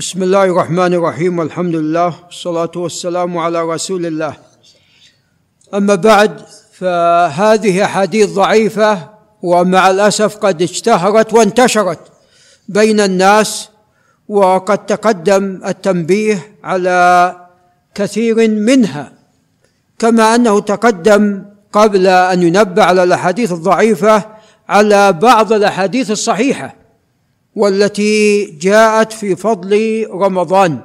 بسم الله الرحمن الرحيم والحمد لله والصلاة والسلام على رسول الله أما بعد فهذه أحاديث ضعيفة ومع الأسف قد اشتهرت وانتشرت بين الناس وقد تقدم التنبيه على كثير منها كما أنه تقدم قبل أن ينبه على الأحاديث الضعيفة على بعض الأحاديث الصحيحة والتي جاءت في فضل رمضان.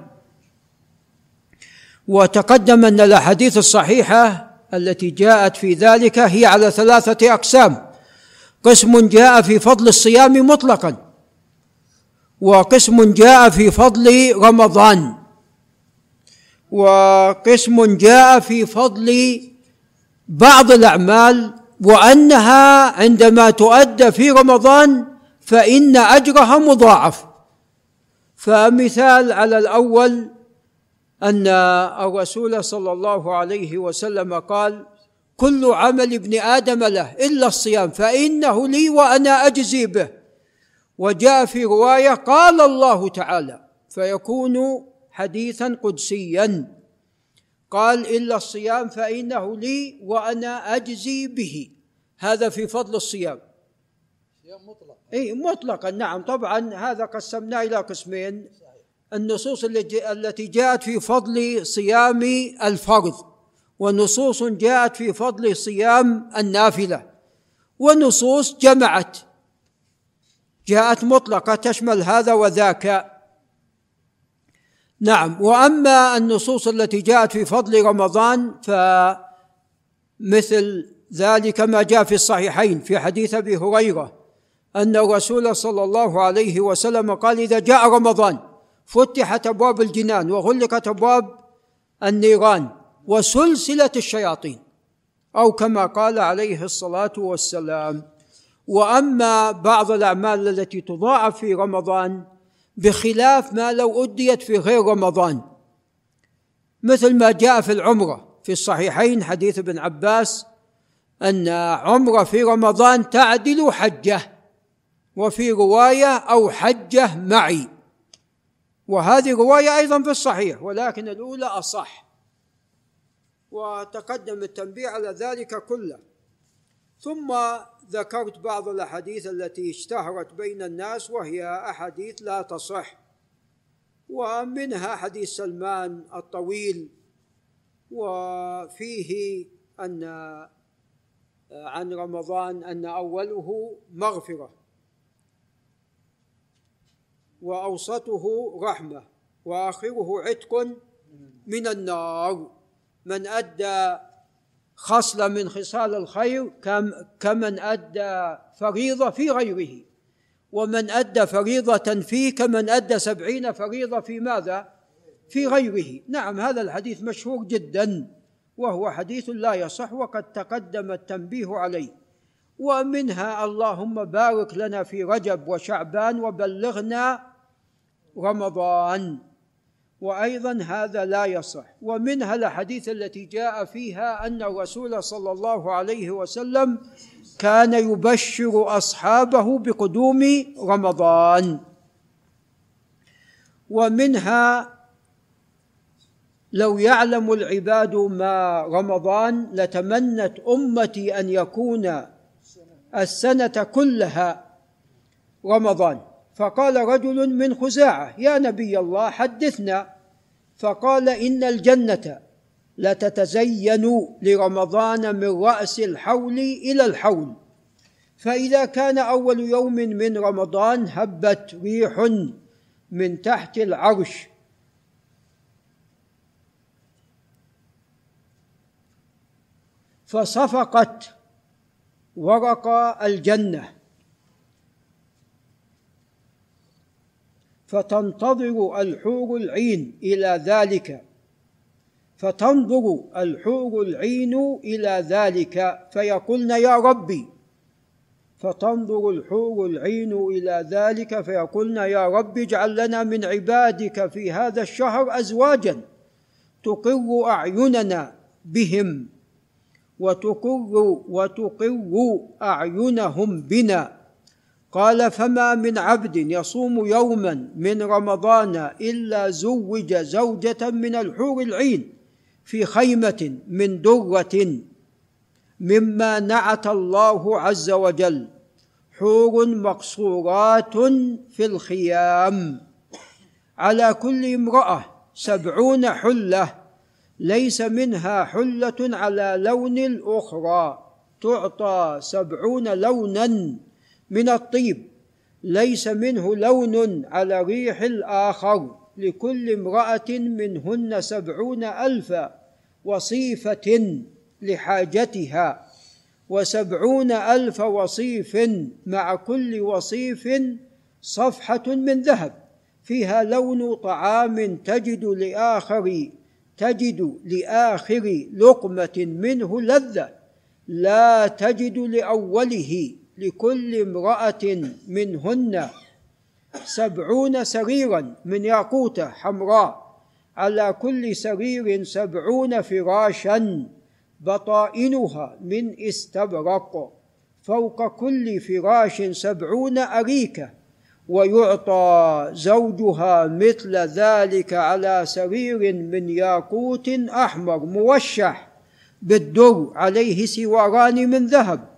وتقدم أن الأحاديث الصحيحة التي جاءت في ذلك هي على ثلاثة أقسام. قسم جاء في فضل الصيام مطلقا وقسم جاء في فضل رمضان وقسم جاء في فضل بعض الأعمال وأنها عندما تؤدى في رمضان فإن أجرها مضاعف. فمثال على الأول أن الرسول صلى الله عليه وسلم قال كل عمل ابن آدم له إلا الصيام فإنه لي وأنا أجزي به. وجاء في رواية قال الله تعالى فيكون حديثا قدسيا. قال إلا الصيام فإنه لي وأنا أجزي به. هذا في فضل الصيام. مطلق إي مطلقا نعم طبعا هذا قسمناه إلى قسمين. النصوص التي جاءت في فضل صيام الفرض ونصوص جاءت في فضل صيام النافلة ونصوص جمعت. جاءت مطلقة تشمل هذا وذاك. نعم وأما النصوص التي جاءت في فضل رمضان فمثل ذلك ما جاء في الصحيحين في حديث أبي هريرة. أن الرسول صلى الله عليه وسلم قال إذا جاء رمضان فتحت أبواب الجنان وغلقت أبواب النيران وسلسلة الشياطين أو كما قال عليه الصلاة والسلام. وأما بعض الأعمال التي تضاعف في رمضان بخلاف ما لو أديت في غير رمضان. مثل ما جاء في العمرة في الصحيحين حديث ابن عباس أن عمرة في رمضان تعدل حجة. وفي رواية أو حجة معي. وهذه رواية أيضا في الصحيح ولكن الأولى أصح. وتقدم التنبيه على ذلك كله. ثم ذكرت بعض الأحاديث التي اشتهرت بين الناس وهي أحاديث لا تصح. ومنها حديث سلمان الطويل. وفيه أن عن رمضان أن أوله مغفرة. وأوسطه رحمة وآخره عتق من النار. من أدى خصله من خصال الخير كمن أدى فريضة في غيره. ومن أدى فريضة فيه كمن أدى سبعين فريضة في ماذا؟ في غيره. نعم هذا الحديث مشهور جدا وهو حديث لا يصح وقد تقدم التنبيه عليه. ومنها اللهم بارك لنا في رجب وشعبان وبلغنا رمضان. وأيضا هذا لا يصح. ومنها الأحاديث التي جاء فيها أن الرسول صلى الله عليه وسلم كان يبشر أصحابه بقدوم رمضان. ومنها لو يعلم العباد ما رمضان لتمنت أمتي أن يكون السنة كلها رمضان. فقال رجل من خزاعة يا نبي الله حدثنا. فقال إن الجنة لتتزين لرمضان من رأس الحول إلى الحول فإذا كان أول يوم من رمضان هبت ريح من تحت العرش. فصفقت ورق الجنة. فتنتظر الحور العين إلى ذلك. فتنظر الحور العين إلى ذلك فيقولن يا ربي. فتنظر الحور العين إلى ذلك فيقولن يا رب اجعل لنا من عبادك في هذا الشهر أزواجا تقر أعيننا بهم وتقر وتقر أعينهم بنا. قال فما من عبد يصوم يوما من رمضان إلا زوج زوجة من الحور العين في خيمة من درة مما نعت الله عز وجل. حور مقصورات في الخيام. على كل امرأة سبعون حلة ليس منها حلة على لون الأخرى. تعطى سبعون لونا من الطيب. ليس منه لون على ريح الآخر. لكل امرأة منهن سبعون ألف وصيفة لحاجتها. وسبعون ألف وصيف مع كل وصيف صفحة من ذهب. فيها لون طعام تجد لآخر تجد لآخر لقمة منه لذة. لا تجد لأوله. لكل امرأة منهن سبعون سريرا من ياقوتة حمراء على كل سرير سبعون فراشا بطائنها من استبرق فوق كل فراش سبعون أريكة ويعطى زوجها مثل ذلك على سرير من ياقوت أحمر موشح بالدر عليه سواران من ذهب.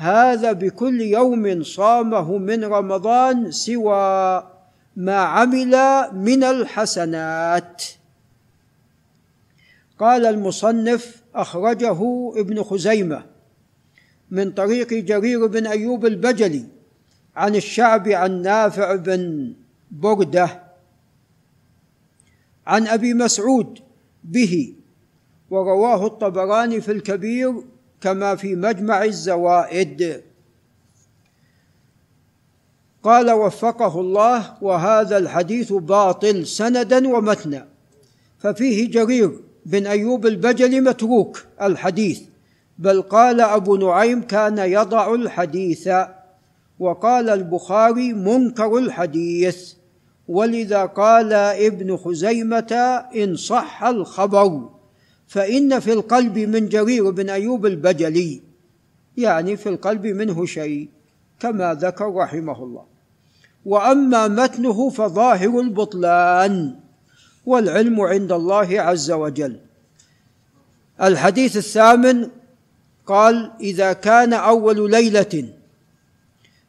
هذا بكل يوم صامه من رمضان سوى ما عمل من الحسنات. قال المصنف أخرجه ابن خزيمة من طريق جرير بن أيوب البجلي عن الشعب عن نافع بن بردة عن أبي مسعود به ورواه الطبراني في الكبير كما في مجمع الزوائد. قال وفقه الله وهذا الحديث باطل سندا ومتنا ففيه جرير بن أيوب البجلي متروك الحديث بل قال أبو نعيم كان يضع الحديث وقال البخاري منكر الحديث ولذا قال ابن خزيمة إن صح الخبر. فإن في القلب من جرير بن أيوب البجلي يعني في القلب منه شيء كما ذكر رحمه الله. وأما متنه فظاهر البطلان والعلم عند الله عز وجل. الحديث الثامن قال إذا كان أول ليلة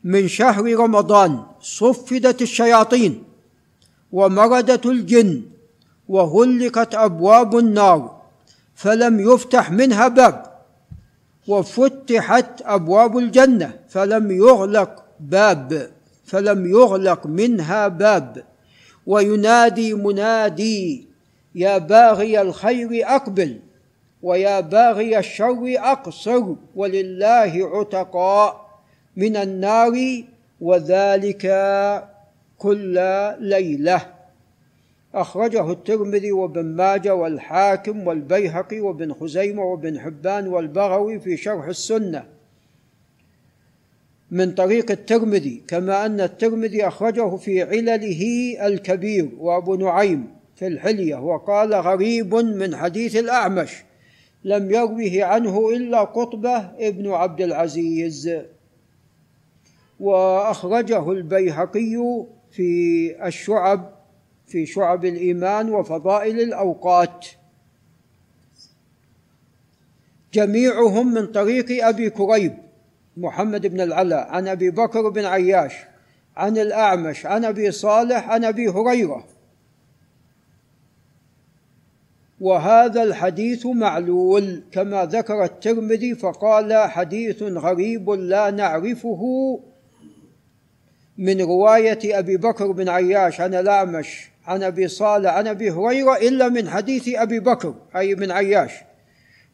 من شهر رمضان صفدت الشياطين ومردت الجن وغلقت أبواب النار فلم يفتح منها باب وفتحت أبواب الجنة فلم يغلق باب فلم يغلق منها باب. وينادي منادي يا باغي الخير أقبل ويا باغي الشر أقصر ولله عتقاء من النار وذلك كل ليلة. أخرجه الترمذي وابن ماجه والحاكم والبيهقي وابن خزيمة وابن حبان والبغوي في شرح السنة. من طريق الترمذي كما أن الترمذي أخرجه في علله الكبير وأبو نعيم في الحلية وقال غريب من حديث الأعمش لم يروه عنه إلا قطبة ابن عبد العزيز. وأخرجه البيهقي في الشعب في شعب الإيمان وفضائل الأوقات. جميعهم من طريق أبي كريب محمد بن العلاء عن أبي بكر بن عياش عن الأعمش عن أبي صالح عن أبي هريرة. وهذا الحديث معلول كما ذكر الترمذي فقال حديث غريب لا نعرفه. من رواية أبي بكر بن عياش عن الأعمش عن أبي صالح عن أبي هريرة إلا من حديث أبي بكر أي من عياش.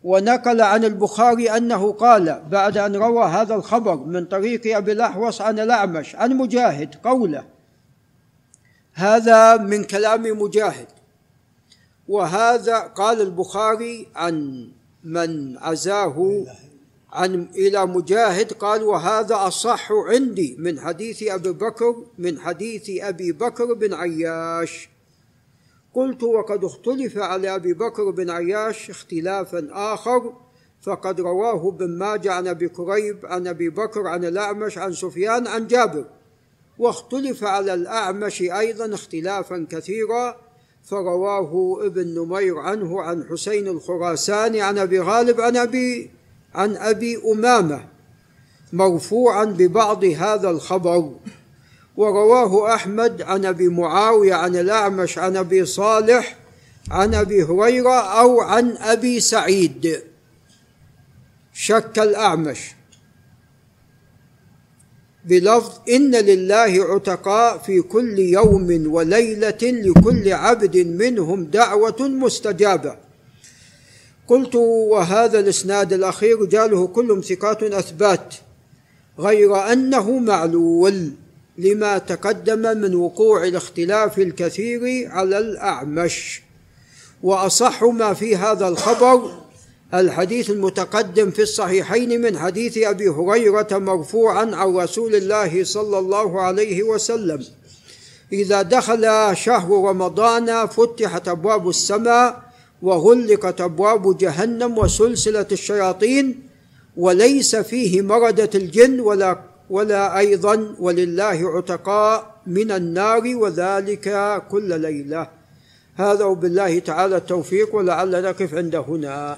ونقل عن البخاري أنه قال بعد أن روى هذا الخبر من طريق أبي الأحوص عن الأعمش عن مجاهد قوله هذا من كلام مجاهد. وهذا قال البخاري عن من عزاه عن إلى مجاهد قال وهذا أصح عندي من حديث أبي بكر من حديث أبي بكر بن عياش. قلت وقد اختلف على أبي بكر بن عياش اختلافا آخر فقد رواه ابن ماجه عن أبي كريب عن أبي بكر عن الأعمش عن سفيان عن جابر. واختلف على الأعمش أيضا اختلافا كثيرا فرواه ابن نمير عنه عن حسين الخراساني عن أبي غالب عن أبي عن أبي أمامة مرفوعا ببعض هذا الخبر. ورواه أحمد عن أبي معاوية عن الأعمش عن أبي صالح عن أبي هريرة أو عن أبي سعيد. شك الأعمش. بلفظ إن لله عتقاء في كل يوم وليلة لكل عبد منهم دعوة مستجابة. قلت وهذا الإسناد الأخير رجاله كلهم ثقات أثبات غير أنه معلول لما تقدم من وقوع الاختلاف الكثير على الأعمش. وأصح ما في هذا الخبر الحديث المتقدم في الصحيحين من حديث أبي هريرة مرفوعا عن رسول الله صلى الله عليه وسلم. إذا دخل شهر رمضان فتحت أبواب السماء وغلقت ابواب جهنم وسلسلة الشياطين وليس فيه مرده الجن ولا ولا أيضا ولله عتقاء من النار وذلك كل ليلة. هذا وبالله تعالى التوفيق ولعل نقف عند هنا.